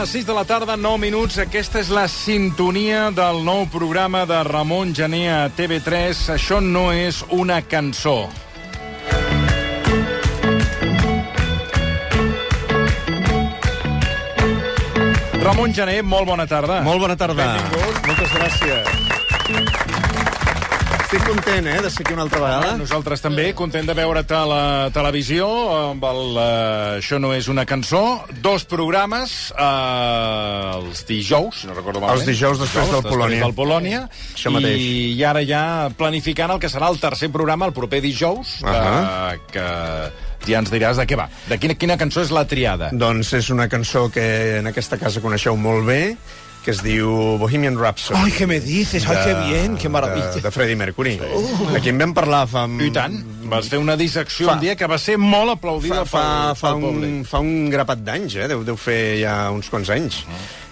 les 6 de la tarda, 9 minuts. Aquesta és la sintonia del nou programa de Ramon Gené a TV3. Això no és una cançó. Ramon Gené, molt bona tarda. Molt bona tarda. Benvingut. Moltes gràcies. Estic content, eh, de ser aquí una altra vegada. Nosaltres també, content de veure't a la televisió amb el uh, Això no és una cançó. Dos programes, uh, els dijous, si no recordo malament. Els dijous després del Polònia. Després del Polònia. Això mateix. I, ara ja planificant el que serà el tercer programa, el proper dijous, uh. -huh. que, que ja ens diràs de què va. De quina, quina cançó és la triada? Doncs és una cançó que en aquesta casa coneixeu molt bé, que es diu Bohemian Rhapsody. Ay, ¿qué me dices? Ay, qué bien, qué maravilla. De, de Freddie Mercury. Uh. Aquí en vam parlar fa... I tant, vas fer una dissecció Fa- un dia que va ser molt aplaudida Fa, fa, pel, fa, pel un, públic. fa un grapat d'anys, eh? Deu, deu fer ja uns quants anys.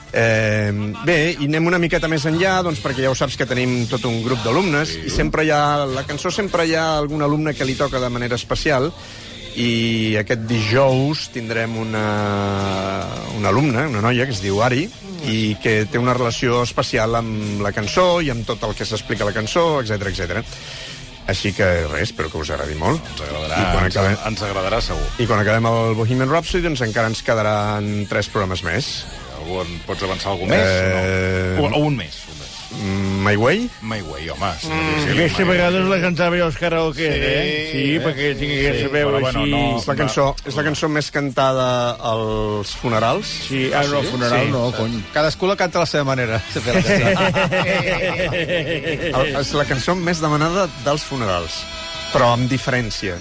Eh, bé, i anem una miqueta més enllà, doncs perquè ja ho saps que tenim tot un grup d'alumnes, i sempre hi ha, la cançó sempre hi ha algun alumne que li toca de manera especial, i aquest dijous tindrem una, una alumna, una noia, que es diu Ari, i que té una relació especial amb la cançó i amb tot el que s'explica a la cançó, etc etc. Així que res, espero que us agradi molt. Ens agradarà, I quan ens, acabem, ens agradarà segur. i quan acabem el Bohemian Rhapsody, doncs encara ens quedaran tres programes més. Algú, pots avançar alguna més? Eh, O, no? o, o un més. Un més. My Way? My Way, home. Sí, Mm, Aquesta vegada la cantava als karaoke, eh? Sí, perquè tinc que saber però així... bueno, no- És la, cançó, és la cançó més cantada als funerals. Sí, ah, no, funeral Sí. no, cony. Cadascú la canta a la seva manera. és la cançó més demanada dels funerals, però amb diferència.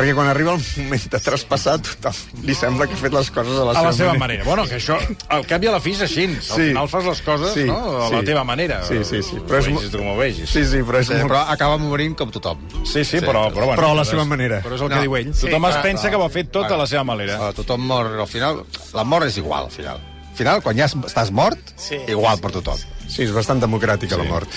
Perquè quan arriba el moment de traspassar, tothom li sembla que ha fet les coses a la, A la seva manera. Bueno, que això, al cap i a la fi és així. Al Sí. final fas les coses Sí, no? a la sí. teva manera. Sí, sí, sí. Però és vegis com ho vegis. Sí, sí, però és Sí, però acaba morint com tothom. Sí, sí, però, però, bueno, Però a la és- seva manera. Però és el No. que diu ell. Sí, Tothom es pensa clar. que ho ha fet tot a la seva manera. Tothom mor al final. La mort és igual, al final. Al final, quan ja estàs mort, sí, igual per tothom. Sí, és bastant democràtica, la mort.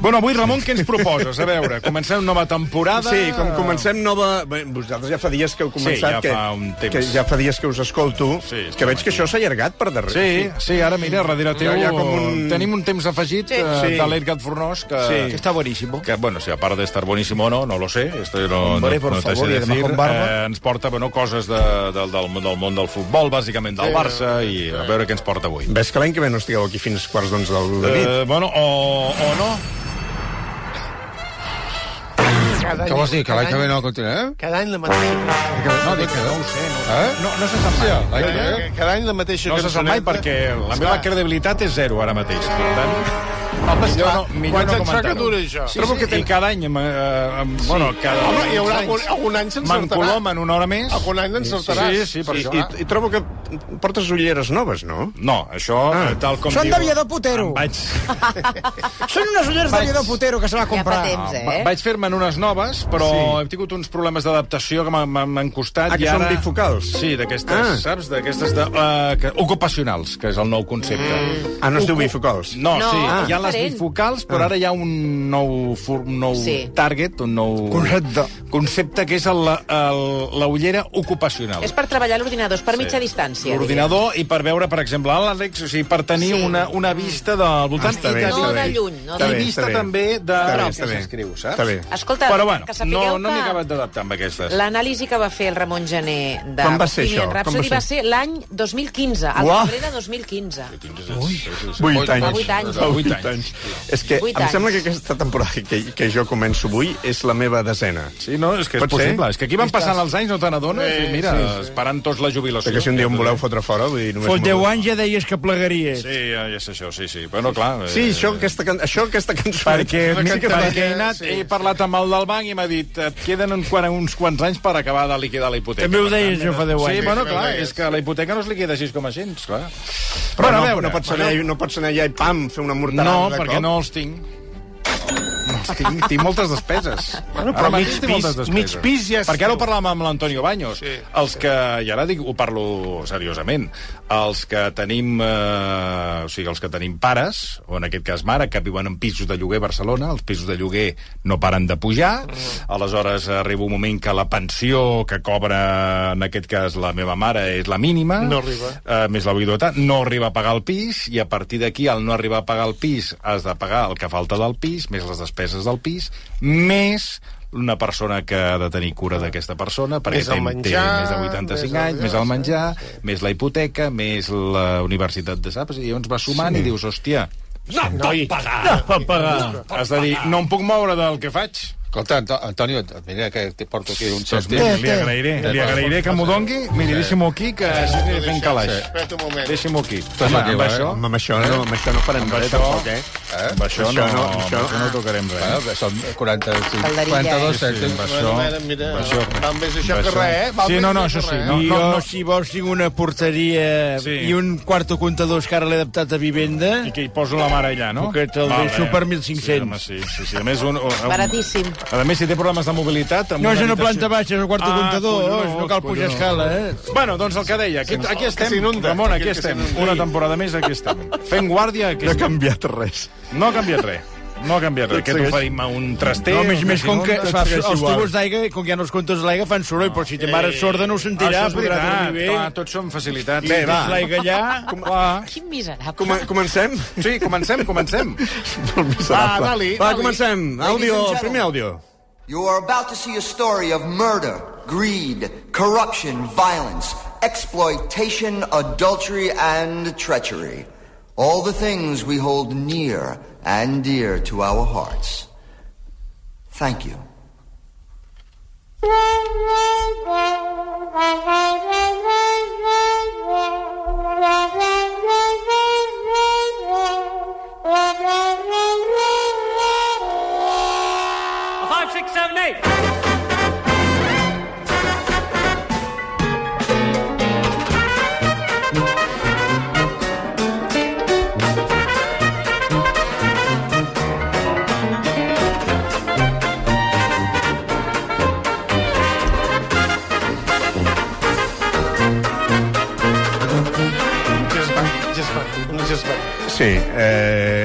Bueno, avui, Ramon, què ens proposes? A veure, comencem nova temporada... Sí, com comencem nova... Bé, vosaltres ja fa dies que heu començat, ja que, fa un temps. que ja fa dies que us escolto, Sí, que veig que això s'ha allargat per darrere. Sí, sí, ara mira, darrere teu Hi ha com un- tenim un temps afegit sí. Sí. de l'Edgar Fornós que, Sí. Que está buenísimo. que, bueno, si a part de estar buenísimo o no, no lo sé, esto no, Hombre, no, por no favor, decir, con barba. eh, ens porta bueno, coses de, del, del, del món del futbol, bàsicament del Barça, i a veure què ens porta avui. Ves que l'any que ve no estigueu aquí fins quarts d'onze del de nit. Eh, bueno, o, o no. Cada Què vols dir? Que l'any que ve no continuem? Cada any la mateixa... No, dic que no. ho sé, no, Eh? no, no se sap mai. Que ve? Cada any la mateixa No se sap mai perquè la meva credibilitat és zero ara mateix. Per tant, Home, millor no, millor Quants no anys fa que dura això? Sí, Trobo que I cada any, em, eh, em, bueno, cada Home, hi haurà algun, algun any s'encertarà. m'encolomen una hora més. Algun any encertaràs. Sí, sí, per I, això. i, I trobo que portes ulleres noves, no? No, això, ah. tal com Són diu... d'aviador putero. Em Vaig, Són unes ulleres d'aviador putero que se va Ja fa comprar. temps, va- eh? vaig fer-me'n unes noves, però sí. he tingut uns problemes d'adaptació que m'han- costat. Ah, que i són ara... bifocals? Sí, d'aquestes, Ah. ah. saps? D'aquestes de, uh, que, ocupacionals, que és el nou concepte. Mm. Ah, no es diu bifocals? No, No, sí, ah. hi ha les diferent. bifocals, però ara hi ha un nou, fur- un nou Sí. target, un nou Concepte. concepte que és el, el, la ullera ocupacional. És per treballar a l'ordinador, és per mitja distància. L'ordinador i per veure, per exemple, l'Àlex, o sigui, per tenir Sí. una, una vista del voltant. Està i bé, està No bé. de lluny, no I de Està bé, vista està bé. també de... Està bé, està bé. s'escriu, saps? Està bé. Escolta, Però bueno, que no, sapigueu no m'he que acabat d'adaptar amb aquestes. l'anàlisi que va fer el Ramon Gené de Quan va ser Bohemian això? Rhapsody va va ser? ser l'any 2015, al Uah. febrer de 2015. Vuit anys. Fa vuit anys. Fa vuit anys. Anys. És que Vuit em anys. sembla que aquesta temporada que, que jo començo avui és la meva desena. Sí, no, és que és Pot ser? possible. És que aquí van passant els anys, no te n'adones? Sí, I mira, sí, sí. esperant tots la jubilació. Perquè si un dia em voleu fotre fora, vull dir... només Fos m'ho- 10 anys ja deies que plegaries. Sí, ja, ja és això, sí, sí. Però no, clar... Sí, eh, això, aquesta, can- això, aquesta cançó... Perquè, sí que perquè he, anat, he parlat amb el del banc i m'ha dit et queden uns, quan- uns quants anys per acabar de liquidar la hipoteca. També ho deies jo fa 10 Sí, anys. bueno, clar, és que la hipoteca no es liquida així com així, clar. Però Bueno, a no, veure, no, pots anar, allà- no pots anar allà i pam, fer una morterada No, perquè cop. no els tinc. Tinc, tinc moltes despeses. Bueno, però mig tinc moltes pis- despeses. mig pis ja és Perquè ara ho parlàvem amb l'Antonio Baños. Sí. Els que, i ara dic, ho parlo seriosament, els que tenim, eh, o sigui, els que tenim pares, o en aquest cas mare, que viuen en pisos de lloguer a Barcelona, els pisos de lloguer no paren de pujar, aleshores arriba un moment que la pensió que cobra, en aquest cas, la meva mare és la mínima, No arriba. eh, més la viduïtat, no arriba a pagar el pis, i a partir d'aquí, al no arribar a pagar el pis, has de pagar el que falta del pis, més les despeses del pis, més una persona que ha de tenir cura d'aquesta persona, perquè Més té, menjar, té més de 86 més anys, més el menjar, sí, més la hipoteca, més la Universitat de Saps, i llavors vas sumant i dius, hòstia, No, noi, No pot pagar. has de dir, no em puc moure del que faig. Escolta, Anto- Antonio, mira que te porto aquí un Doncs test. mira, li agrairé, li agrairé que m'ho dongui. Miri, deixi-m'ho aquí, que estic fent calaix. Espera't un moment. Deixi-m'ho aquí. Home, aquí, amb això, Home, amb això no, amb això no farem Amb res, això- tampoc, eh? amb això, Això no, no, amb això- això no tocarem res. Bueno, que són 45, Calderilla, 42 eh? cèntims. amb això- mira, amb això- val més això que res, eh? Sí, no, no, això sí. No, I no, si vols, tinc una porteria Sí. i un quarto comptador que ara l'he adaptat a vivenda. I que hi poso la mare allà, no? Que te'l deixo per Sí, 1.500. home, sí, sí, sí. A més, un, un, Baratíssim. A més, si té problemes de mobilitat... amb No, és una habitació- planta baixa, és el quarto Ah, comptador, collons, no cal pujar escala, eh? Bueno, doncs el que deia, aquí, aquí estem, Ramon, aquí estem. Una temporada més, aquí estem. Fent guàrdia, aquí No ha estem. canviat res. No ha canviat res. No ha canviat res. Què t'oferim? Un traster? No, a més, més, com que fa, els tubos d'aigua, com que hi ha els comptes d'aigua, fan soroll, però si té mare sorda no ho sentirà, Això és veritat, clar, tots són facilitats. Bé, va. L'aigua allà... Clar. Quin miserable. Com comencem? Sí, comencem, comencem. Miserable. dali, Va, comencem. Àudio, el primer àudio. You are about to see a story of murder, greed, corruption, violence, exploitation, adultery, and treachery. All the things we hold near and dear to our hearts. Thank you. Five, six, seven, eight.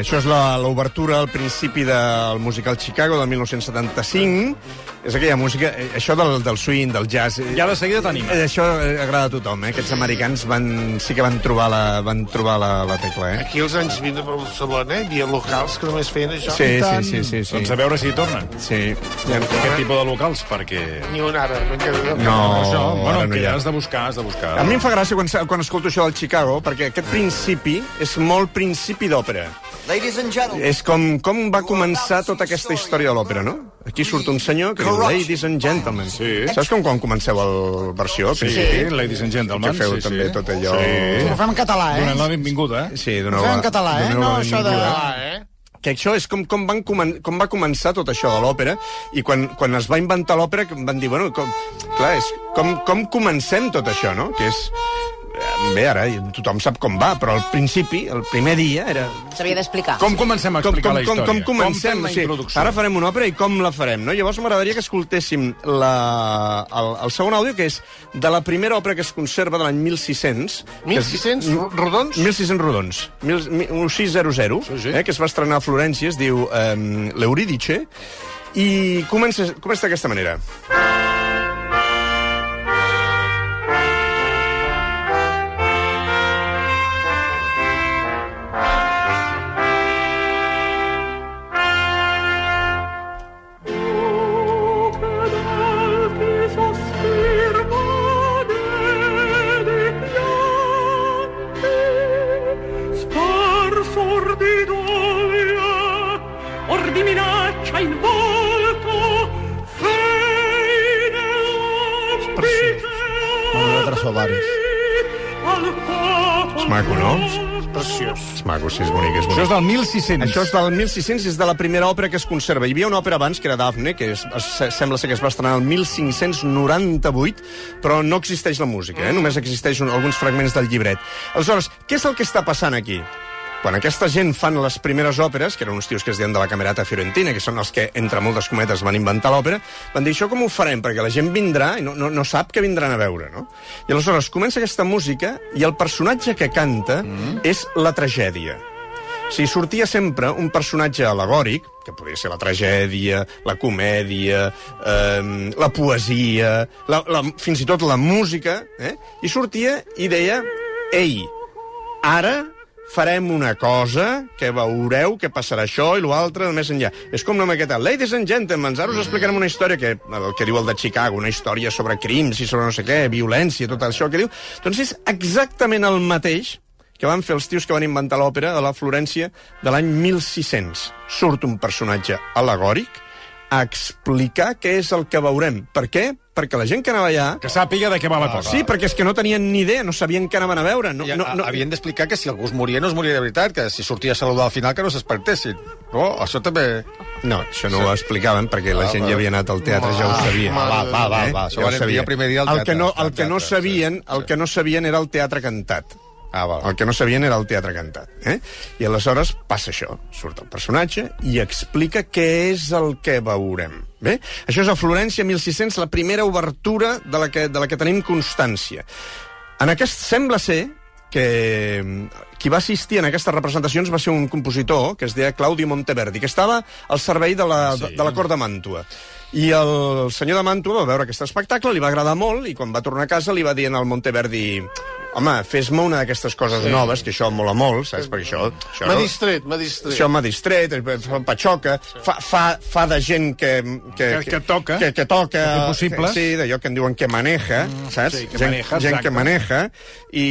Això és la- l'obertura al principi del musical Chicago del 1975. És aquella música, eh, això del, del swing, del jazz... eh, Ja de seguida t'anima. Eh, això agrada a tothom, eh? Aquests americans van, sí que van trobar la, van trobar la, la tecla, eh? Aquí als anys 20 a Barcelona eh, hi havia locals que només feien això. Sí, tant. sí, sí, sí, sí. Doncs a veure si hi tornen. Sí. Aquest tipus de locals, perquè... Ni un ara, no No, això, bueno, ara no que hi ha. has de buscar, has de buscar. A mi em fa gràcia quan, quan escolto això del Chicago, perquè aquest principi és molt principi d'òpera. Ladies and gentlemen, És com, com va començar tota aquesta història de l'òpera, no? Aquí surt un senyor que diu Ladies and Gentlemen. Sí. Saps com quan comenceu el versió? Sí, principi? ladies and gentlemen. Que feu sí, també sí. tot allò... Sí. Ho fem en català, eh? Donant la benvinguda, eh? Sí, Ho doneu fem la- en català, eh? No això de... Ah, eh? que això és com, com, van comen com va començar tot això de l'òpera, i quan, quan es va inventar l'òpera van dir, bueno, com, clar, és com, com comencem tot això, no? Que és... Bé, ara tothom sap com va, però al principi, el primer dia, era... S'havia d'explicar. Com comencem a Com, explicar com, la com, història? com comencem? Com fem la sí, ara farem una òpera i com la farem, no? Llavors m'agradaria que escoltéssim la, el, el segon àudio, que és de la primera òpera que es conserva de l'any 1600. que es- 1.600 rodons? 1600 rodons, mil, mil, 1600, Sí, sí. Eh, que es va estrenar a Florència, es diu eh, L'Euridice, i comença, comença d'aquesta manera. Spar del 1600. Això és del 1600 i és de la primera òpera que es conserva. Hi havia una òpera abans, que era Daphne, que és, es, sembla ser que es va estrenar el 1598, però no existeix la música, eh? només existeix un, alguns fragments del llibret. Aleshores, què és el que està passant aquí? Quan aquesta gent fan les primeres òperes, que eren uns tios que es deien de la Camerata Fiorentina, que són els que, entre moltes cometes, van inventar l'òpera, van dir, això com ho farem? Perquè la gent vindrà i no, no, no sap què vindran a veure, no? I aleshores comença aquesta música i el personatge que canta mm. és la tragèdia. Sigui, sortia sempre un personatge alegòric, que podria ser la tragèdia, la comèdia, eh, la poesia, la, la, fins i tot la música, eh? i sortia i deia, ei, ara farem una cosa, que veureu que passarà això i l'altre més enllà. És com una maqueta. Ladies and gentlemen, ara us explicarem una història que, el que diu el de Chicago, una història sobre crims i sobre no sé què, violència, tot això que diu. Doncs és exactament el mateix que van fer els tios que van inventar l'òpera a la Florència de l'any 1600. Surt un personatge alegòric a explicar què és el que veurem. Per què? Perquè la gent que anava allà... Que sàpiga de què va la cosa. Sí, perquè és que no tenien ni idea, no sabien què anaven a veure. No, I, no, no... Havien d'explicar que si algú es moria, no es moria de veritat, que si sortia a saludar al final, que no s'espertessin. Oh, això també... No, això no ho explicaven perquè la gent ja havia anat al teatre, ja ho sabia. Va, va, va, va, això Ja ho sabia. el primer dia al El que teatre, no, al el que no teatre, sabien, el que no sabien era el teatre cantat. Ah, val. El que no sabien era el teatre cantat. Eh? I aleshores passa això. Surt el personatge i explica què és el que veurem. Bé? Això és a Florència, 1600, la primera obertura de la que, de la que tenim constància. En aquest sembla ser que mm, qui va assistir en aquestes representacions va ser un compositor que es deia Claudio Monteverdi, que estava al servei de la, sí. de, de la cort de Màntua. I el senyor de Màntua va veure aquest espectacle, li va agradar molt, i quan va tornar a casa li va dir al Monteverdi home, fes-me una d'aquestes coses sí. noves, que això mola molt, saps? Perquè això... això M'ha distret, m'ha distret. això m'ha distret, eh, fa patxoca, fa, fa, fa de gent que... Que, Que- que toca. Que, que toca. Que, sí, d'allò que en diuen que maneja, saps? sí, que gent, maneja, gent exacte. que maneja, i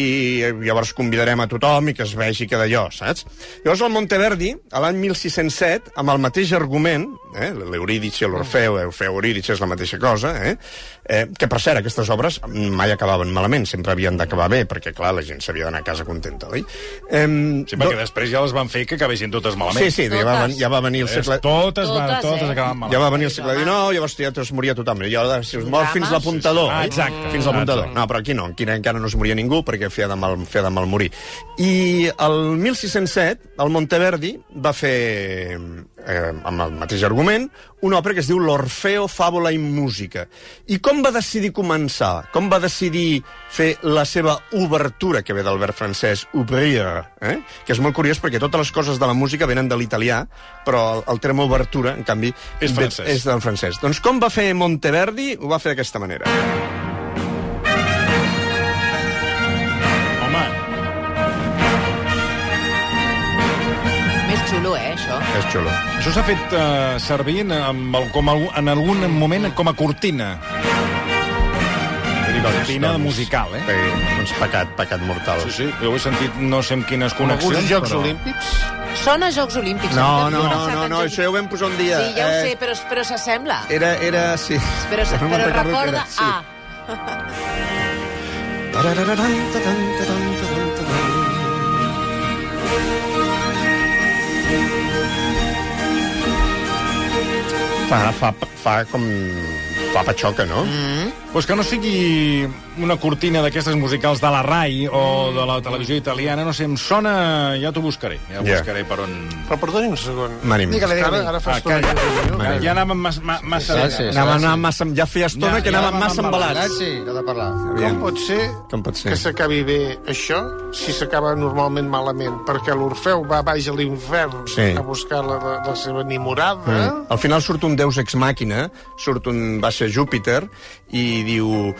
llavors convidarem a tothom i que es vegi que d'allò, saps? Llavors el Monteverdi, a l'any 1607, amb el mateix argument, eh, l'Eurídice i l'Orfeu, Orfeu Eurídice és la mateixa cosa, eh, eh, que per cert, aquestes obres mai acabaven malament, sempre havien d'acabar bé, perquè clar, la gent s'havia d'anar a casa contenta, oi? Eh, Sí, perquè després ja les van fer que acabessin totes malament. Sí, sí, ja va, ven- ja va venir el segle... totes, van, Totes, totes eh? acaben malament. Ja va venir el segle XIX, llavors ja es moria tothom. I ara si es mor Drama. fins l'apuntador. Ah, exacte. Fins l'apuntador. No, però aquí no, aquí encara no es moria ningú perquè feia de mal, feia de mal morir. I el 1607, el Monteverdi va fer, eh, amb el mateix argument, una òpera que es diu L'Orfeo, Fàbula i Música. I com va decidir començar? Com va decidir fer la seva obertura, que ve del verb francès, ouvrir, eh? que és molt curiós perquè totes les coses de la música venen de l'italià, però el, el terme obertura, en canvi, És ve- francès. és del francès. Doncs com va fer Monteverdi? Ho va fer d'aquesta manera. Home, Més xulo, eh, això? És xulo. això s'ha fet uh, servir en, amb el, com a, en algun moment com a cortina. Cortina musical, eh? Bé, doncs pecat, pecat mortal. Sí, sí, jo ho he sentit no sé amb quines connexions, alguns Jocs però... Olímpics. Sona Jocs Olímpics. No, no, no, no, no, això ja ho vam posar un dia. Sí, ja ho eh, sé, però, però s'assembla. Era, era, sí. Però, però recorda... era, sí. Ah, Fa, fa, fa com... Fa patxoca, no? Mm. Pues que no sigui una cortina d'aquestes musicals de la RAI o de la televisió italiana, no sé, em sona... Ja t'ho buscaré, ja Ja. buscaré per on... Però perdoni un segon. Mani, Digue-li, Ara, digue-li. ara fa Ah, estona. Ja anàvem mas, ma, massa... Sí, sí, sí. Anava, anava massa, ja feia estona Ja, que ja anàvem anàvem massa embalats. embalats. sí, ha de parlar. Com pot ser Com pot ser? que s'acabi bé això si s'acaba normalment malament? Perquè l'Orfeu va baix a l'infern Sí. a buscar la, la, la seva enamorada. Mm. Al final surt un deus ex màquina, surt un baixa Júpiter i diu...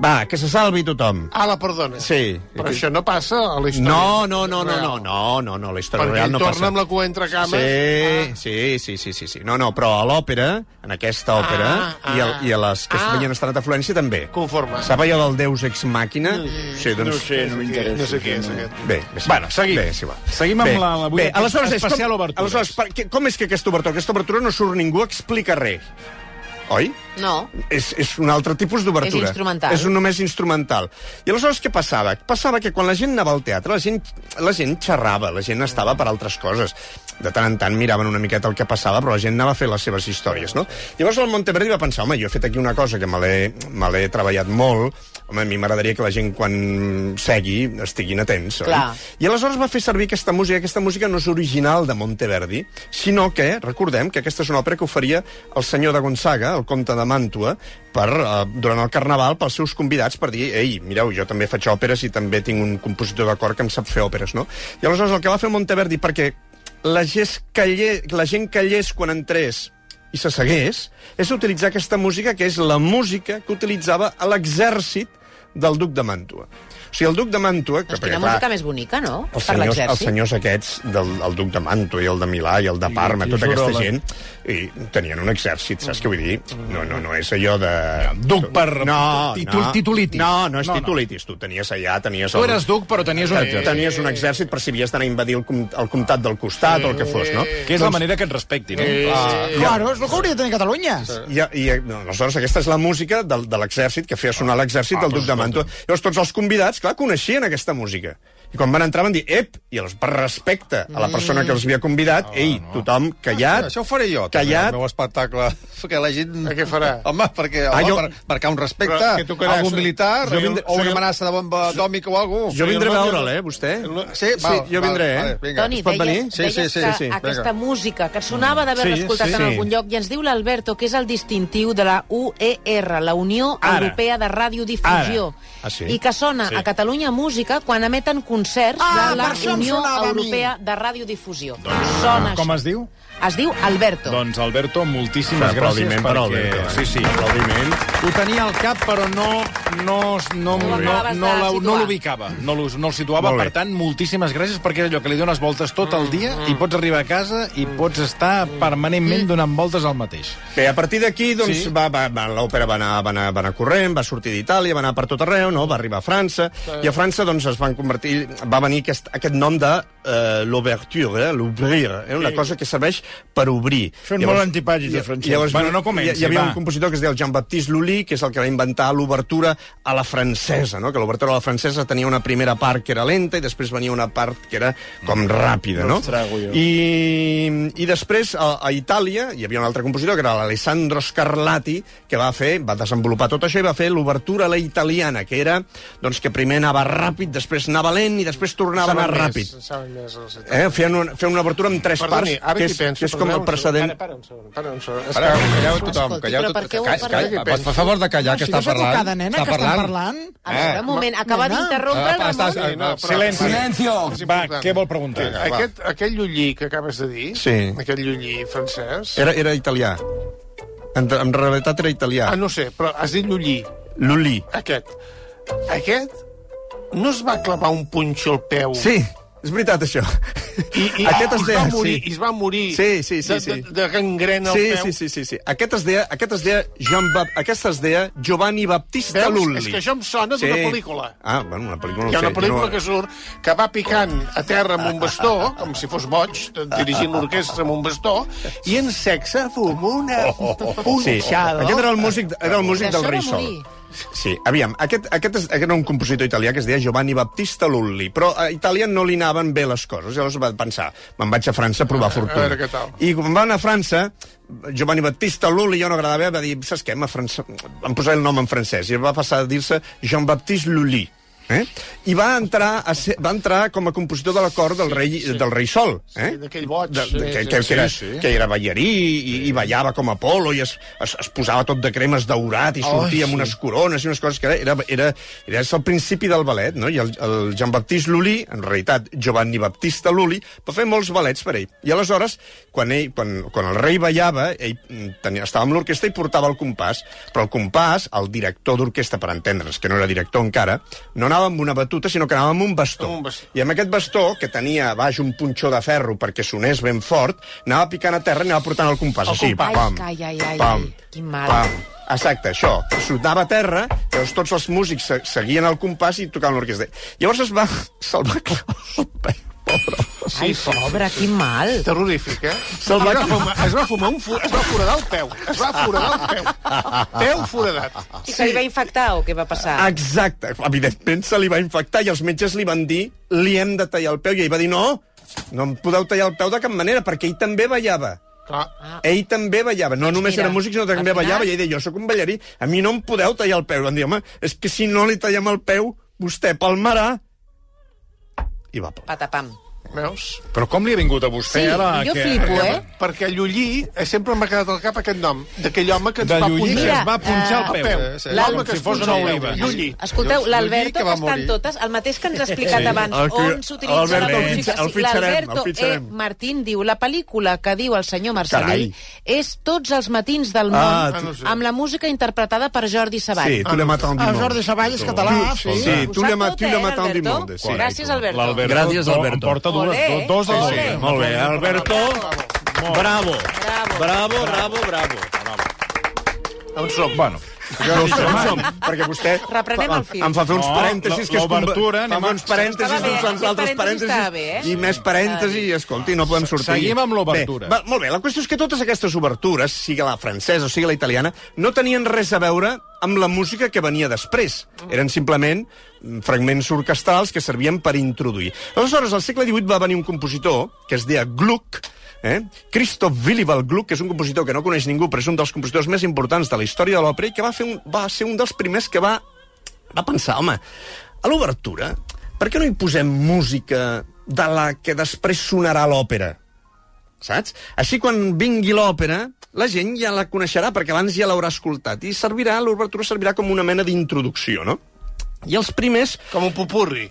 Va, que se salvi tothom. Ah, la perdona. Sí. Però això no passa a la història. No, no, no, no, real. no, no, no, no, la història Perquè real no torna passa. amb la cua entre cames. Sí, sí, sí, sí, sí, sí. No, no, però a l'òpera, en aquesta òpera, Ah, i, a, ah. i a les que Ah. havien estat a Florència també. Conforme. Sap allò del Deus Ex Màquina? Sí, doncs... No sé, no m'interessa. No sé què és aquest. Bé, bé, sí. Bueno, seguim. Bé, sí, va. Seguim amb Bé, la- la- Bé, aleshores, especial com, obertures. aleshores per, com és que aquesta obertura? Aquesta obertura no surt ningú, explica res. Oi? No. És, és un altre tipus d'obertura. És instrumental. És un només instrumental. I aleshores què passava? Passava que quan la gent anava al teatre, la gent, la gent xerrava, la gent estava per altres coses. De tant en tant miraven una miqueta el que passava, però la gent anava a fer les seves històries, no? Llavors el Monteverdi va pensar, home, jo he fet aquí una cosa que me l'he treballat molt, home, a mi m'agradaria que la gent quan segui estiguin atents, oi? Clar. I aleshores va fer servir aquesta música. Aquesta música no és original de Monteverdi, sinó que, recordem, que aquesta és una òpera que oferia el senyor de Gonzaga, el comte de Màntua, per, eh, durant el Carnaval pels seus convidats per dir, ei, mireu, jo també faig òperes i també tinc un compositor de cor que em sap fer òperes, no? I aleshores el que va fer Monteverdi, perquè la gent, callé, la gent callés quan entrés i se segués, és utilitzar aquesta música, que és la música que utilitzava l'exèrcit del duc de Màntua. O sigui, el duc de Màntua... Que, Doncs perquè, quina clar, música més bonica, no? els per senyors, els senyors aquests, del el duc de Mantua i el de Milà i el de Parma, I tota aquesta Girola. gent, i tenien un exèrcit, saps què vull dir? No, no, no és allò de... Duc per No, titul- no. titulitis. No, no és No, no. titulitis. Tu tenies allà, tenies... Tu el- eres duc, però tenies un exèrcit. Tenies un exèrcit per si havies d'anar a invadir el, com, el comtat del costat o el que fos, no? Que és la manera que et respecti, no? Ah, Claro, és el que hauria de tenir Catalunya. i, i, no, aleshores, aquesta és la música del, de l'exèrcit, que feia sonar l'exèrcit del duc de Mantua. Llavors, tots els convidats, clar, coneixien aquesta música. I quan van entrar van dir, ep, i llavors, per respecte a la persona que els havia convidat, ei, tothom callat, Això ho faré jo, també, callat, el meu espectacle. Que la gent... A què farà? Home, perquè, Ah, home, jo- per, marcar un respecte, tocarà? algun militar, Jo vindré- o una amenaça de bomba atòmica o alguna Jo vindré a veure'l, eh, vostè? Sí, sí jo vindré, eh? Vale, vinga. Toni, pot deies, venir? Sí, deies sí, sí, que sí, aquesta música que sonava d'haver-la Sí, escoltat sí, en algun lloc, i ens diu l'Alberto que és el distintiu de la UER, la Unió Ara. Europea de Radiodifusió, Ara. Ah, sí? i que sona Sí. a Catalunya Música quan emeten concerts Ah, de la Unió. Europea de Radiodifusió. Sona Com això. es diu? Es diu Alberto. Doncs, Alberto, moltíssimes gràcies per perquè... Alberto, eh? Sí, sí. Aplaudiment. Ho tenia al cap, però no, no, no, No no, no, no l'ubicava. No, l'us- no el situava, Molt bé. per tant, moltíssimes gràcies, perquè és allò que li dones voltes tot el dia i pots arribar a casa i pots estar permanentment donant voltes al mateix. Bé, a partir d'aquí, doncs, Sí. sí. va, va, va, l'òpera va anar, va, anar, va anar corrent, va sortir d'Itàlia, va anar per tot arreu, no? va arribar a França, i a França doncs, es van convertir, va venir aquest, aquest nom de uh, l'ouverture, eh? l'ouvrir, eh? una cosa que serveix per obrir. Són molt antipàtics, els francesos. Llavors, Bueno, no hi, comenci, hi havia va. un compositor que es deia Jean-Baptiste Lully, que és el que va inventar l'obertura a la francesa, no? que l'obertura a la francesa tenia una primera part que era lenta i després venia una part que era com ràpida. No? I, I després, a, a Itàlia, hi havia un altre compositor, que era l'Alessandro Scarlatti, que va fer, va desenvolupar tot això i va fer l'obertura a la italiana, que era doncs, que primer anava ràpid, després anava lent i després tornava a anar ràpid. Saben més Eh? Feien, una, feien una obertura amb tres Perdoni, parts, que és, penso... que és com el precedent. Para, para un segon, para un segon. Para, calleu tothom, Escolti, calleu tothom. ho- Calla, per favor de callar, que està parlant. de nena, Està que estan parlant. parlant. A veure, un moment, acaba d'interrompre el Ah, Ramon. Sí, no, però- Silenci. Silencio! Va, què vol preguntar? Aquest, aquell llullí que acabes de dir, Sí. aquest llullí francès... Era, era italià. En, en realitat era italià. Ah, no sé, però has dit llullí, Lully. aquest. Aquest no es va clavar un punxo al peu Sí, és veritat, això. i, i, Aquest i es es deia... va morir, sí. i es va morir Sí, sí, sí, de, sí. de, de gangrena al Sí, peu. sí, sí, sí, sí. Aquest es deia, aquest es deia, Joan Bap aquest es deia Giovanni Battista Veus? Lully. És que això em sona d'una pel·lícula. Ah, bueno, una pel·lícula no Hi ha una pel·lícula no... que surt que va picant a terra amb un bastó, com si fos boig, dirigint l'orquestra amb un bastó, i en sexe fum una Sí, punxada. aquest era el músic, era el músic del Rei Sol. morir. Sí, aviam, aquest, aquest, és, aquest era un compositor italià que es deia Giovanni Battista Lully, però a Itàlia no li anaven bé les coses, llavors va pensar, me'n vaig a França a provar fortuna. veure què tal. I quan va anar a França, Giovanni Battista Lully, jo no agradava va dir, saps què, a França... van posar el nom en francès, i va passar a dir-se Jean-Baptiste Lully. Eh? I va entrar, a ser, va entrar com a compositor de la cort del rei, del rei Sol. Eh? Sí, d'aquell boig. De, de, Sí, que, sí, que, sí, que, era, sí. que era ballarí i, i ballava com Apolo i es, es, es posava tot de cremes daurat i sortia amb unes corones i unes coses que era, era, era, era el principi del ballet, no? I el, el Jean-Baptiste Lully, en realitat Giovanni Battista Lully, va fer molts ballets per ell. I aleshores, quan, ell, quan, quan el rei ballava, ell mm, tenia, estava amb l'orquestra i portava el compàs, però el compàs, el director d'orquestra, per entendre's, que no era director encara, no anava amb una batuta, sinó que anava amb un bastó. Amb un bastó. I amb aquest bastó, que tenia a baix un punxó de ferro perquè sonés ben fort, anava picant a terra i anava portant el compàs. El així, compàs. pam, Ai, ai, ai, ai, pam, quin mal. pam. Exacte, això. Sonava a terra, llavors tots els músics se- seguien el compàs i tocaven l'orquestra. Llavors es va... Se'l va clavar al peu, pobre. Ai, pobre, quin mal. Terrorífic, eh? Se'l va fumar, es va fumar un fu es va foradar el peu. Es va foradar el peu. Peu foradat. I se li va infectar o què va passar? Exacte. Evidentment se li va infectar i els metges li van dir li hem de tallar el peu. I ell va dir no, no em podeu tallar el peu de cap manera, perquè ell també ballava. Clar. Ah. Ell també ballava, no només mira, era músic, sinó que també ballava, i ell deia, jo sóc un ballarí, a mi no em podeu tallar el peu. Van dir, home, és que si no li tallem el peu, vostè palmarà. I va palmar. Patapam. Veus? Però com li ha vingut a vostè Sí, ara? jo que... flipo, eh? Perquè Llullí eh, sempre m'ha quedat al cap aquest nom, d'aquell home que ens De va Llullí, que punxar. es va punxar eh, el peu. peu. Sí, L'home com que si es fos punxa una el peu. oliva. Llullí. Escolteu, l'Alberto, que que estan morir. totes, el mateix que ens ha explicat abans, El que- on s'utilitza la Sí, fitxarem, L'Alberto el fitxarem. E. Martín diu, la pel·lícula que diu el senyor Marcelí Carai. és Tots els matins del món, Ah, tu- amb la música interpretada per Jordi Savall. Sí, tu l'he matat El Jordi Savall és català, sí. Sí, tu l'he matat, eh, matat du Alberto? Sí. Gràcies, Alberto. Alberto. dues, Olé, do- dos de olé. dos. Molt bé, Alberto. Bravo. Bravo. Bravo, bravo, bravo. On som? Bueno, No som, no som, perquè vostè Reprenem fa- el fil. em fa fer uns No, parèntesis que és com... l'obertura, Fa uns parèntesis, uns aquest altres parèntesi parèntesis, bé, eh? i més parèntesis, i escolti, no podem sortir. Seguim amb l'obertura. Molt bé, la qüestió és que totes aquestes obertures, sigui la francesa o sigui la italiana, no tenien res a veure amb la música que venia després. Eren simplement mm, fragments orquestrals que servien per introduir. Aleshores, al segle XVIII va venir un compositor que es deia Gluck, eh? Christoph Willibald Gluck, que és un compositor que no coneix ningú, però és un dels compositors més importants de la història de l'òpera i que va, fer un, va ser un dels primers que va, va pensar, home, a l'obertura, per què no hi posem música de la que després sonarà l'òpera? saps? Així, quan vingui l'òpera, la gent ja la coneixerà, perquè abans ja l'haurà escoltat, i servirà, l'obertura servirà com una mena d'introducció, no? I els primers, Com un pupurri.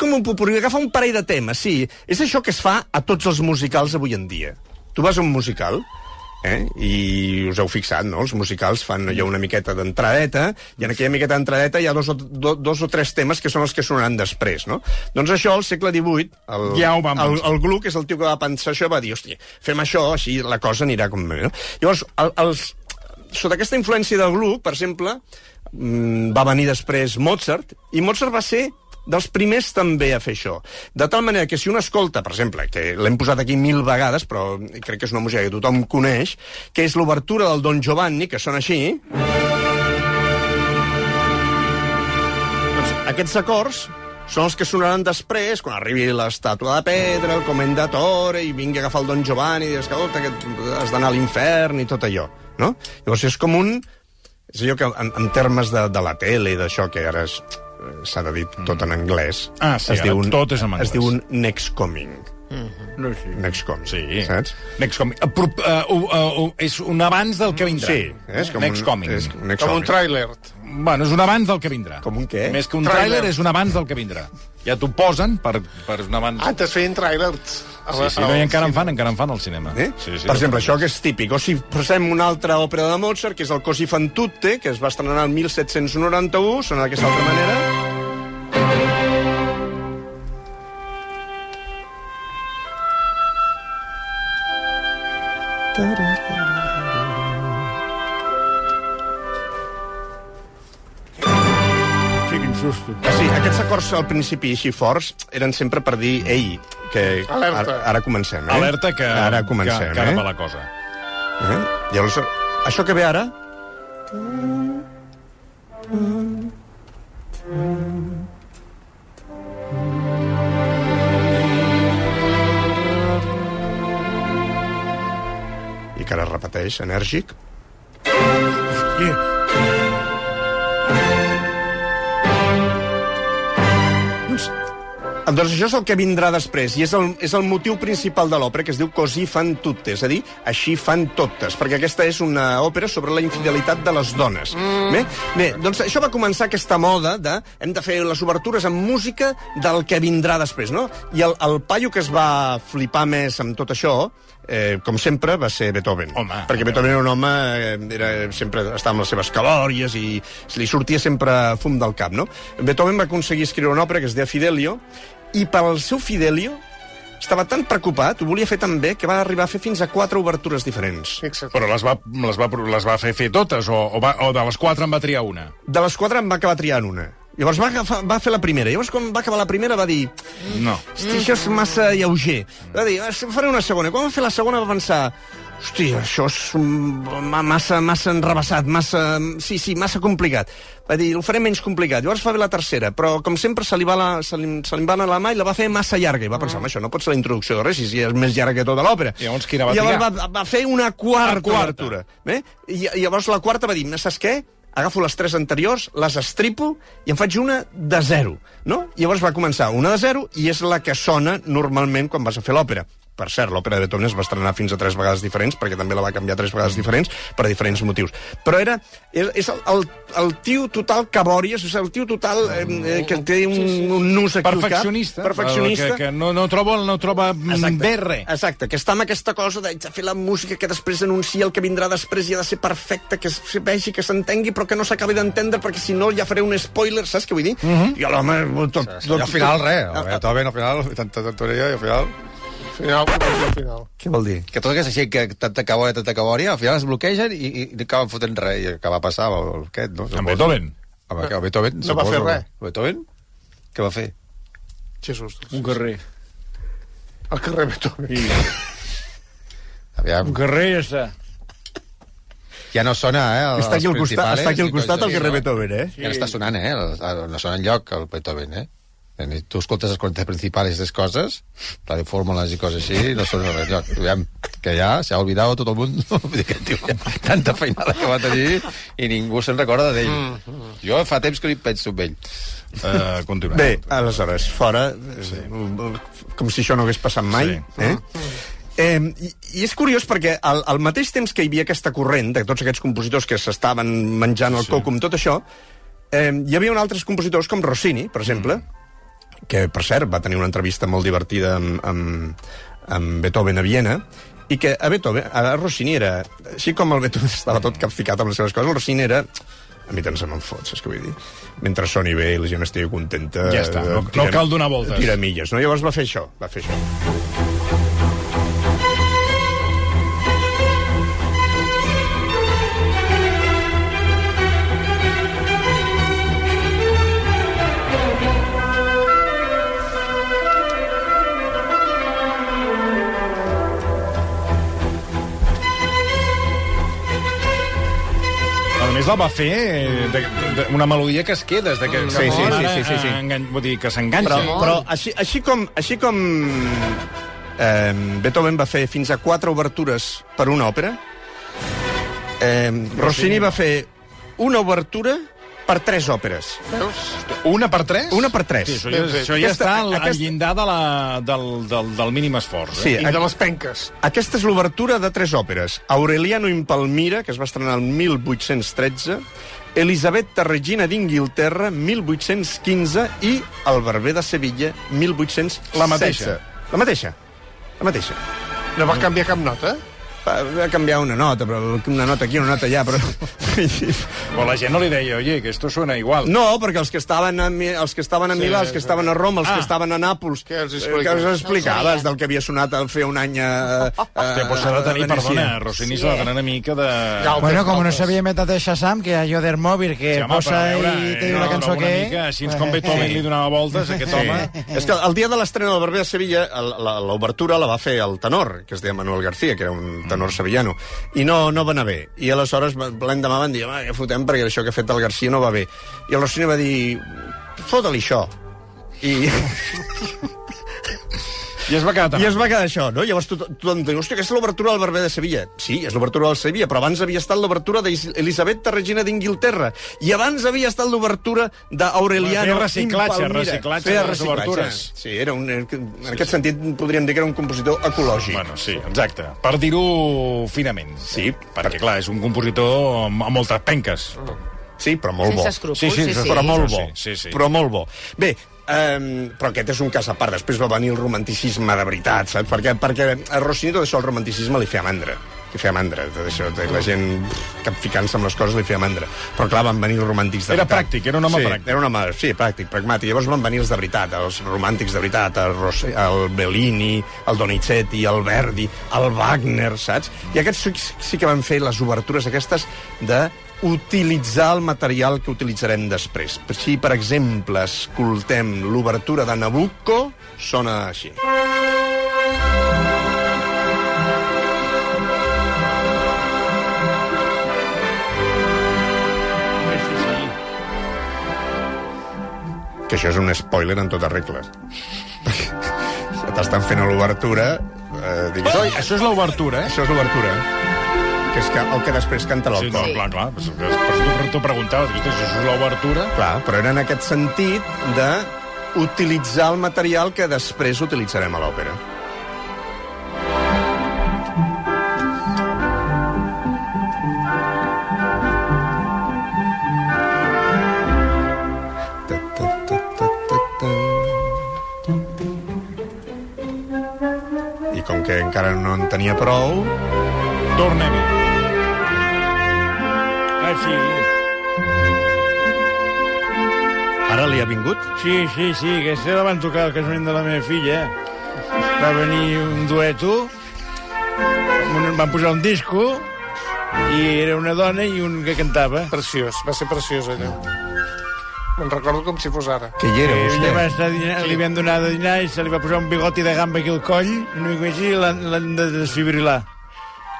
Com un popurrí, agafa un parell de temes, sí. És això que es fa a tots els musicals avui en dia. Tu vas a un musical, eh? i us heu fixat, no? Els musicals fan allò una miqueta d'entradeta, i en aquella miqueta d'entradeta hi ha dos o, do, dos o tres temes que són els que sonaran després, no? Doncs això, al segle XVIII, el, Ja ho el, pensar. el Gluck és el tio que va pensar això, va dir, hòstia, fem això, així la cosa anirà com... No? Llavors, el, els, sota aquesta influència del Gluck, per exemple, mm, va venir després Mozart, i Mozart va ser dels primers també a fer això. De tal manera que si un escolta, per exemple, que l'hem posat aquí mil vegades, però crec que és una música que tothom coneix, que és l'obertura del Don Giovanni, que sona així... Doncs aquests acords són els que sonaran després, quan arribi l'estàtua de pedra, el comendatore, i vingui a agafar el Don Giovanni, i dius, escolta, que has d'anar a l'infern i tot allò, no? Llavors és com un... És allò que en, en termes de, de la tele i d'això, que ara és- s'ha de dir tot en anglès, Ah, sí, es diu un, tot és en anglès. Es diu un next coming. No, sí. Next coming, Sí. saps? Next Coming. Uh, pro- uh, uh, uh, uh, és un abans del que vindrà. Sí, és com Next un, Coming. És un next Com un coming. tràiler. Bueno, és un abans del que vindrà. Com un què? Més que un Tràiler. és un abans del que vindrà. Ja t'ho posen per, per un abans... Antes feien tràilers. sí, sí, no, i encara en fan, encara en fan al cinema. Eh? Sí, sí, per exemple, això que és típic. O si posem una altra òpera de Mozart, que és el Così fan tutte, que es va estrenar el 1791, sona d'aquesta altra manera. Sí, susto. Ah, sí, aquests acords al principi així forts eren sempre per dir ei, que Alerta. ara, ara comencem, eh? Alerta que, ara comencem, que, que ara eh? va la cosa. eh? Llavors, això que ve ara... I que ara es repeteix, enèrgic. Hòstia. Doncs això és el que vindrà després, i és el, és el motiu principal de l'òpera, que es diu Così fan tutte, és a dir, així fan totes, perquè aquesta és una òpera sobre la infidelitat de les dones. Mm. Bé? Bé, doncs això va començar aquesta moda de hem de fer les obertures amb música del que vindrà després, no? I el, el paio que es va flipar més amb tot això, eh, com sempre, va ser Beethoven. Home, perquè Beethoven era un home, eh, era, sempre estava amb les seves calòries i li sortia sempre fum del cap, no? Beethoven va aconseguir escriure una òpera que es deia Fidelio, i pel seu Fidelio estava tan preocupat, ho volia fer tan bé, que va arribar a fer fins a quatre obertures diferents. Fixa't. Però les va, les va, les va fer fer totes, o, o, va, o de les quatre en va triar una? De les quatre en va acabar triant una. Llavors va, agafar, va fer la primera. Llavors, quan va acabar la primera, va dir... No. Hosti, això és massa lleuger. Va dir, "Ah, faré una segona. Quan va fer la segona va pensar... Hosti, això és massa, massa enrebaçat, massa... Sí, sí, massa complicat. Va dir, ho faré menys complicat. Llavors fa bé la tercera, però com sempre se li va, la, se li, se li va anar la mà i la va fer massa llarga. I va pensar, "Home, això no pot ser la introducció de res, si és més llarga que tota l'òpera. I llavors quina va I llavors triar? va, va fer una quarta, quarta. obertura. Bé? I, I llavors la quarta va dir, saps què? Agafo les tres anteriors, les estripo i en faig una de zero. No? Llavors va començar una de zero i és la que sona normalment quan vas a fer l'òpera. Per cert, l'òpera de Beethoven es va estrenar fins a tres vegades diferents, perquè també la va canviar tres vegades diferents, per diferents motius. Però era, és, és el, el, el tio total cabòries, és el tio total eh, eh, que té un, un nus aquí Perfeccionista. cap. Perfeccionista. Que, que no, no troba, no troba Exacte. bé res. Exacte, que està amb aquesta cosa de fer la música que després anuncia el que vindrà després i ha de ser perfecta, que es vegi, que s'entengui, però que no s'acabi d'entendre, perquè si no ja faré un spoiler, saps què vull dir? I l'home... Tot, tot, I al final, res. Beethoven, al final, tanta tonteria, i al final... Final, al final. Què vol dir? Que tot aquesta gent que tanta cabòria, tanta cabòria, al final es bloquegen i, i, i acaben fotent res. I que va passar amb el, aquest, no? Amb Beethoven. Amb el Beethoven, No va fer res. Beethoven? Què va fer? Jesús. Un carrer. Al carrer Beethoven. Sí. Aviam, Un carrer i ja està. ja no sona, eh? el- Està aquí al costat, està aquí al i costat el carrer així, Beethoven, eh? Ja no està sonant, eh? El- el- No sona enlloc, el Beethoven, eh? I tu escoltes els 40 principals de coses, la de fórmules i coses així, no sona res enlloc. Aviam, que ja s'ha oblidat tot el món. Tanta feinada que va tenir i ningú se'n recorda d'ell. Mm. Jo fa temps que li penso en ell. Uh, continuem. Bé, aleshores, fora, sí. com si això no hagués passat mai. Sí. Eh? Eh, i, I és curiós perquè al, al mateix temps que hi havia aquesta corrent de tots aquests compositors que s'estaven menjant el sí. coco amb tot això, eh, hi havia un altres compositors com Rossini, per exemple, mm. Que, per cert, va tenir una entrevista molt divertida amb, amb, amb Beethoven a Viena, i que a Beethoven, a Rossini era... Així com el Beethoven estava tot capficat amb les seves coses, el Rossini era... A mi tant se me'n fot, saps què vull dir? Mentre soni bé i la gent estigui contenta... Ja està, no- eh, no cal donar voltes. Tira milles, no? Llavors va fer això, va fer això. Més, la va fer eh, de, de, una melodia que es queda, de que, Sí, que sí, sí, sí, sí, sí. eh, engan- vull dir, que s'enganxa. Però, però així, així com, així com eh, Beethoven va fer fins a quatre obertures per una òpera, eh, Rossini va fer una obertura per tres òperes. Veus? Una per tres? Una per tres. Sí, això, ja, això ja Aquesta- està al, al aquesta- llindar de la, del, del, del mínim esforç. Sí, Eh? I de les penques. Aquesta és l'obertura de tres òperes. Aureliano in Palmira, que es va estrenar el 1813, Elisabetta Regina d'Inglaterra, 1815, i El barber de Sevilla, 1816. La mateixa. La mateixa. La mateixa. No va canviar cap nota? Va, va canviar una nota, però una nota aquí, una nota allà, però... Però la gent no li deia, oye, que esto suena igual. No, perquè els que estaven a, Mi- els que estaven a Sí, Milà, els que sí. estaven a Roma, els Ah. que estaven a Nàpols... Què els eh, expliques? Què els explicaves del que havia sonat el fer un any a... a, Que pues, s'ha de tenir, a perdona, Rossini és la gran amica de... Galtes, Bueno, como no sabía meter de Shazam, que a Yoder Móvil, que Sí, home, posa a veure, i té una no, cançó una que... Mica, així com Beethoven li donava voltes, aquest home... És que el dia de l'estrena del Barber de Sevilla, l'obertura la va fer el tenor, que es deia Manuel García, que era un tenor sevillano, i no, no va anar bé. I aleshores, l'endemà van dir, home, fotem, perquè això que ha fet el García no va bé. I el Rossini va dir, fota-li això. I, I es va quedar I es va quedar això, no? Llavors tot- tothom diu, hòstia, aquesta és l'obertura del Barber de Sevilla. Sí, és l'obertura del Sevilla, però abans havia estat l'obertura d'Elisabetta Regina d'Inglaterra. I abans havia estat l'obertura d'Aureliano Feia reciclatge, reciclatge Feia de les obertures. Sí, era un, en aquest sentit podríem dir que era un compositor ecològic. Bueno, sí, exacte. Per dir-ho finament. Sí, Perquè, clar, és un compositor amb, amb moltes penques. Sí, però molt Sense bo. escrúpols, Sí, sí, sí, això sí. Però molt bo. Sí, sí, sí. Però molt bo. Bé, Um, però aquest és un cas a part. Després va venir el romanticisme de veritat, saps? Perquè, perquè a Rossini tot això, el romanticisme li feia mandra. Li feia mandra, tot això. La gent capficant-se amb les coses li feia mandra. Però clar, van venir els romàntics de Era veritat. pràctic, era un home sí, pràctic. Era un home, sí, pràctic, pragmàtic. Llavors van venir els de veritat, els romàntics de veritat, el, Ros el Bellini, el Donizetti, el Verdi, el Wagner, saps? I aquests sí, sí que van fer les obertures aquestes de utilitzar el material que utilitzarem després. Si, per exemple, escoltem l'obertura de Nabucco, sona així. Que això és un spoiler en totes regles. Si t'estan fent l'obertura... Eh, Això, això és l'obertura, eh? Això és l'obertura. Que és que, el que després canta Sí, no, l'alcohol. clar, clar. Per això t'ho- preguntava. Dic, "Ostres, això és l'obertura. Clar, però era en aquest sentit de utilitzar el material que després utilitzarem a l'òpera. I com que encara no en tenia prou, Tornem-hi. Sí. ara li ha vingut. Sí, sí, sí, aquesta la van tocar al casament de la meva filla. Va venir un dueto, van posar un disco, i era una dona i un que cantava. Preciós, va ser preciós allò. Me'n recordo com si fos ara. Que hi era, Eh, vostè? ella va estar dinar, li van donar de dinar i se li va posar un bigoti de gamba aquí al coll, una mica així, i l'han de desfibrilar.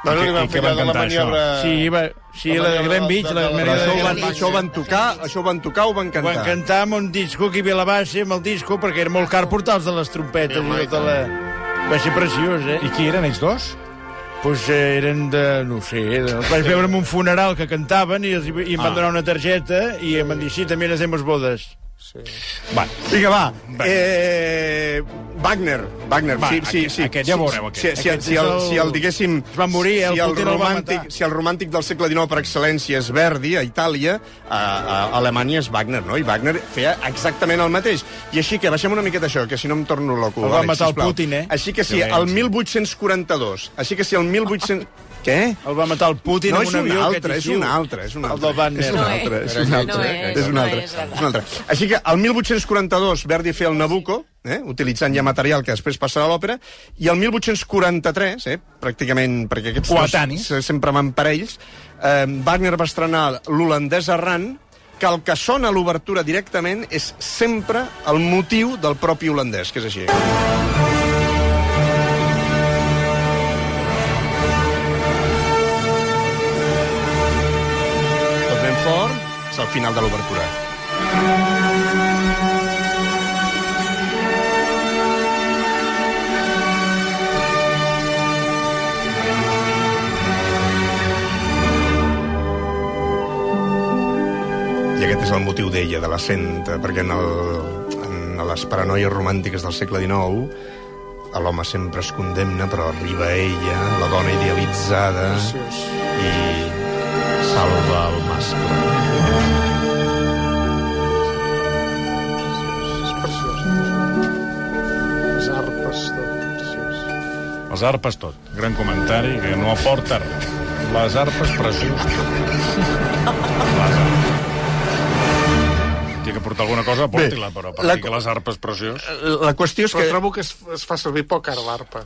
No, no li van fer allò de la maniobra... Sí, va, sí la la de maniobra Glen Beach, la manera això de ho, van, això ho van tocar, això ho van tocar o ho van cantar? van cantar amb un disco que hi havia la base, amb el disco, perquè era molt car portar els de les trompetes. tot de la... Va ser preciós, eh? I qui eren ells dos? Pues eh, eren de, no ho sé, de... els vaig veure en un funeral que cantaven i, els, i em van Ah. donar una targeta i em van dir, sí, també hacemos bodes. Va, Vinga, va. Eh, Wagner. Wagner, Va, sí, sí, aquest- sí. aquest ja veureu, aquest. Si, si, Aquest si, el, el- si el, diguéssim... Es va morir, el si el, Putin el romàntic, matar. si el romàntic del segle XIX per excel·lència és Verdi, a Itàlia, a, a Alemanya és Wagner, no? I Wagner feia exactament el mateix. I així que baixem una miqueta això, que si no em torno loco. El va matar el. Putin, eh? Així que si Silenci. el 1842, així que si el 1800... Què? El va matar el Putin No, amb és un un avió. altre, aquest és un altre, és un El altre. del Wagner. És un altre, és. un No altre. és, un altre. és, És un altre. Així que el 1842 Verdi feia el Nabucco, eh, utilitzant ja material que després passarà a l'òpera, i el 1843, eh, pràcticament, perquè aquests Coetanis. dos sempre van parells, eh, Wagner va estrenar l'holandès errant, que el que sona a l'obertura directament és sempre el motiu del propi holandès, que és així. El final de l'obertura. I aquest és el motiu d'ella, de la senta, perquè en, el, en les paranoies romàntiques del segle XIX l'home sempre es condemna, però arriba ella, la dona idealitzada, Preciós. i salva el mascle. Les arpes tot. Gran comentari que no aporta res. Les arpes preciós. Les arpes. Té que portar alguna cosa, porti-la, però per la- dir que les arpes preciós... La qüestió és Però que... trobo que es, es fa servir poc ara l'arpa.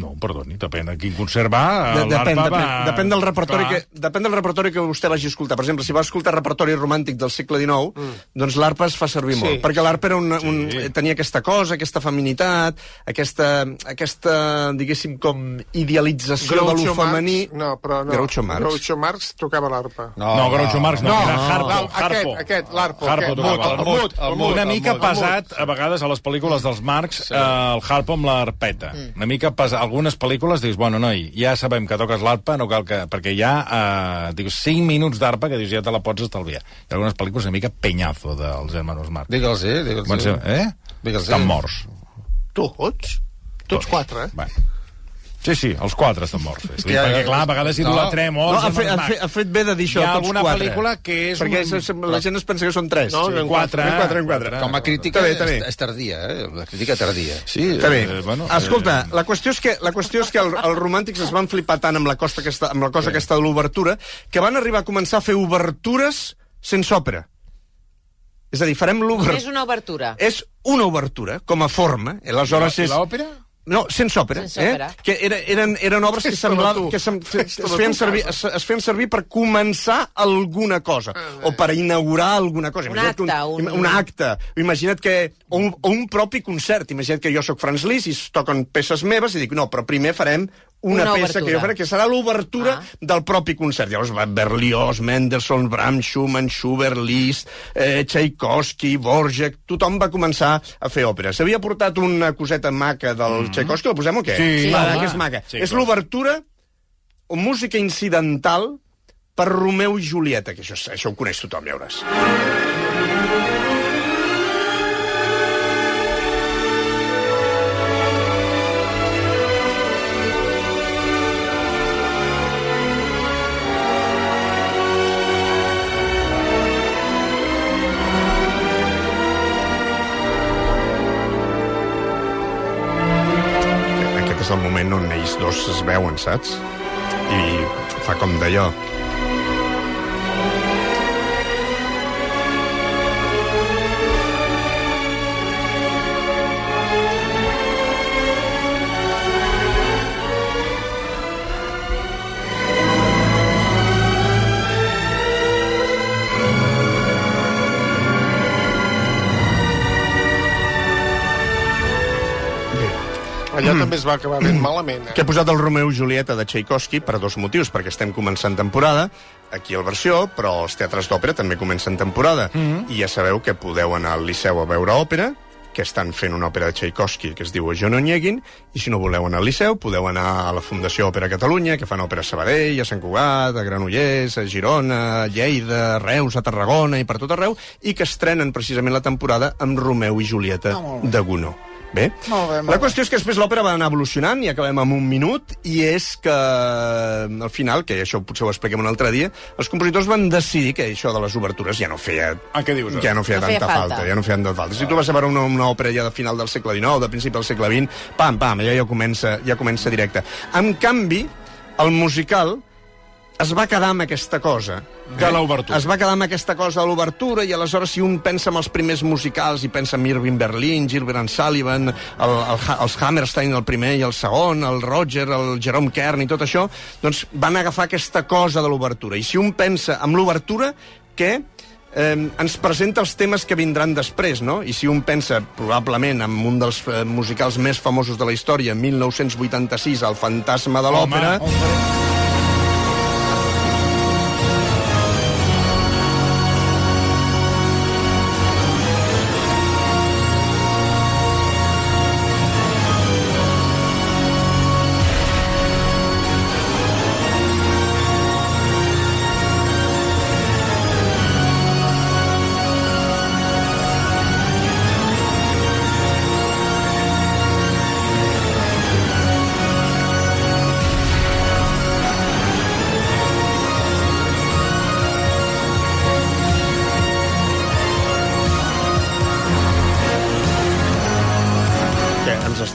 No, perdoni, depèn de quin concert va, De, depèn, l'arpa depèn, va... depèn, del repertori Clar. que, depèn del repertori que vostè vagi a escoltar. Per exemple, si va escoltar repertori romàntic del segle XIX, mm. doncs l'arpa es fa servir Sí. molt, perquè l'arpa era un, un, Sí. tenia aquesta cosa, aquesta feminitat, aquesta, aquesta diguéssim, com idealització de lo femení... No, però no. Groucho Marx. Groucho Marx tocava l'arpa. No, no Groucho Marx no, No, era no, Harpo. no, aquest, Harpo. aquest, l'Arpo, Harpo aquest. tocava El el mut, mut. el mut, Una el mica mut, el pesat, a vegades, a les pel·lícules dels Marx, sí. eh, el Harpo amb l'arpeta. Mm. Una mica pesat. Algunes pel·lícules dius, bueno, noi, ja sabem que toques l'arpa, no cal que... Perquè hi ha, eh, dius, 5 minuts d'arpa que dius, ja te la pots estalviar. I algunes pel·lícules una mica penyazo dels hermanos Marx. Digue'ls, eh? Digue'ls, ser, eh? Digue'ls, Estan morts. Tots? Tots quatre, eh? Bé. Sí, sí, els quatre estan morts. Sí. que perquè, clar, a vegades idolatrem... No, oh, ha, els fet, ha, fet, ha Marx. fet bé de dir això, Hi ha tots alguna quatre. pel·lícula que és Perquè un- la gent es pensa que són tres. No, sí. en quatre. En quatre, en quatre. Com a crítica Està bé, està bé. És, és tardia, eh? La crítica tardia. Sí, Està bé. eh, bueno, Escolta, eh, la qüestió és que, la qüestió és que el, els romàntics es van flipar tant amb la, costa aquesta, amb la cosa aquesta de l'obertura que van arribar a començar a fer obertures sense òpera. És a dir, farem És l'obertura... una obertura. És una obertura, com a forma. Aleshores I és... l'òpera? No, sense òpera. Sense eh? òpera. Que era, eren, eren obres que, semblaven, que sem, es, feien servir, es, es feien servir per començar alguna cosa, o per inaugurar alguna cosa. Un Imagina't acte, un, un- un acte. Imagina't que... O un, o un propi concert. Imagina't que jo sóc Franz Liszt i es toquen peces meves i dic, no, però primer farem una, Una peça que obertura. jo faré, que serà l'obertura Ah. del propi concert. Llavors va Berlioz, Mendelssohn, Brahms, Schumann, Schubert, Liszt, eh, Tchaikovsky, Borjak... Tothom va començar a fer òpera. S'havia portat una coseta maca del Tchaikovsky, la posem o què? Sí, Va, home. que és maca. Sí, és l'obertura o música incidental per Romeu i Julieta, que això, això ho coneix tothom, ja veuràs. Dos es veuen, saps? I fa com d'allò. Allò també es va acabar ben malament. Eh? Que he posat el Romeu i Julieta de Tchaikovsky per dos motius, perquè estem començant temporada, aquí al versió, però els teatres d'òpera també comencen temporada. Mm -hmm. I ja sabeu que podeu anar al Liceu a veure òpera, que estan fent una òpera de Tchaikovsky que es diu Jo no nieguin, i si no voleu anar al Liceu, podeu anar a la Fundació Òpera Catalunya, que fan òpera a Sabadell, a Sant Cugat, a Granollers, a Girona, a Lleida, a Reus, a Tarragona i per tot arreu, i que estrenen precisament la temporada amb Romeu i Julieta de Gounod. Bé? Molt bé, molt la qüestió és que després l'òpera va anar evolucionant i acabem amb un minut, i és que al final, que això potser ho expliquem un altre dia, els compositors van decidir que això de les obertures ja no feia Ah, què dius? ja no feia No feia tanta falta. falta. ja no feia tanta falta. Si tu vas a veure una, una òpera ja de final del segle XIX, de principi del segle XX, pam, pam, allò ja comença, ja comença directe. En canvi, el musical es va quedar amb aquesta cosa. De l'obertura. Es va quedar amb aquesta cosa de l'obertura i aleshores si un pensa en els primers musicals i pensa en Irving Berlin, Gilbert Sullivan, el, el, els Hammerstein el primer i el segon, el Roger, el Jerome Kern i tot això, doncs van agafar aquesta cosa de l'obertura. I si un pensa en l'obertura, que eh, ens presenta els temes que vindran després, no? I si un pensa, probablement, en un dels eh, musicals més famosos de la història, 1986, El fantasma de l'òpera...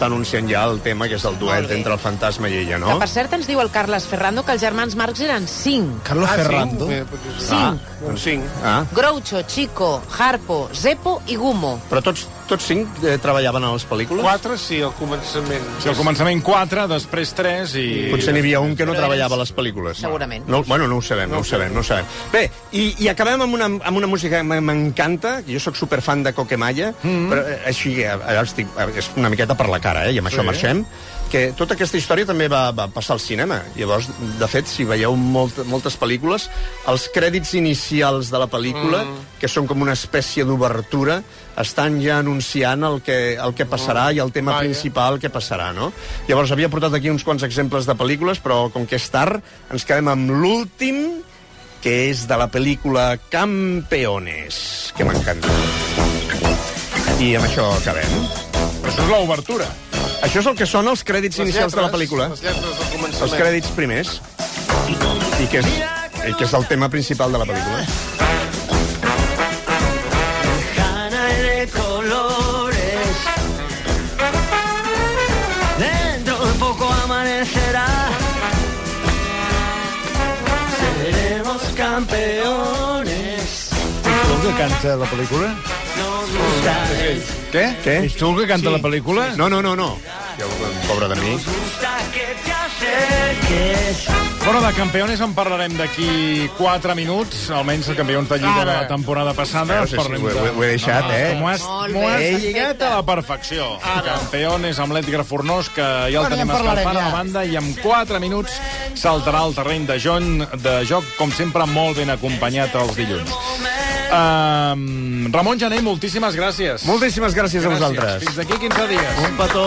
està anunciant ja el tema, que és el duet entre el fantasma i ella, Que, no? per cert, ens diu el Carles Ferrando que els germans Marx eren cinc. Carlos Ferrando. Ah, Sí? Cinc. Doncs cinc. Ah, Groucho, Chico, Harpo, Zeppo i Gumo. però tots, tots cinc eh, treballaven a les pel·lícules? Quatre, sí, al començament. Sí, al començament 4, després 3 i... Potser n'hi havia un que no treballava a les pel·lícules. Segurament. No, bueno, no ho sabem, no, ho sabem, no ho sabem. Bé, i, i acabem amb una, amb una música que m'encanta, que jo sóc superfan de Coquemalla, mm -hmm. però eh, així, eh, ara estic, eh, és una miqueta per la cara, eh, i amb això marxem, que tota aquesta història també va, va passar al cinema. Llavors, de fet, si veieu molt, moltes pel·lícules, els crèdits inicials de la pel·lícula, mm. que són com una espècie d'obertura, estan ja anunciant el que, el que passarà i el tema Vaja. principal que passarà, no? Llavors, havia portat aquí uns quants exemples de pel·lícules, però com que és tard, ens quedem amb l'últim, que és de la pel·lícula Campeones, que m'encanta. I amb això acabem. Però això és l'obertura. Això és el que són els crèdits Les inicials de la lletres, pel·lícula. Les lletres del Els crèdits primers. I que és, i que és el tema principal de la pel·lícula. de colores. Dentro de poco amanecerá. Seremos campeones. Tu el que canta la pel·lícula? Què? Què? És tu el que canta la pel·lícula? No, no, no, no. Jo, pobre de mi. Bueno, de campeones en parlarem d'aquí 4 minuts, almenys campions de Lliga de la temporada passada. Veus, sí, Parlem ho he- de- ho he deixat, No, no, eh? M'ho has, has lligat a la perfecció. Campeones amb l'Ètica Fornós, que ja el Bueno, ja tenim en parlarem, escalfant a la ja. banda, i en 4 minuts saltarà al terreny de, John, de joc, com sempre, molt ben acompanyat els dilluns. Um, Ramon Jané, moltíssimes gràcies. Moltíssimes gràcies, a vosaltres. Fins d'aquí 15 dies. Un petó.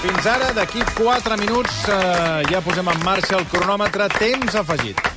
Fins ara, d'aquí 4 minuts, eh, ja posem en marxa el cronòmetre temps afegit.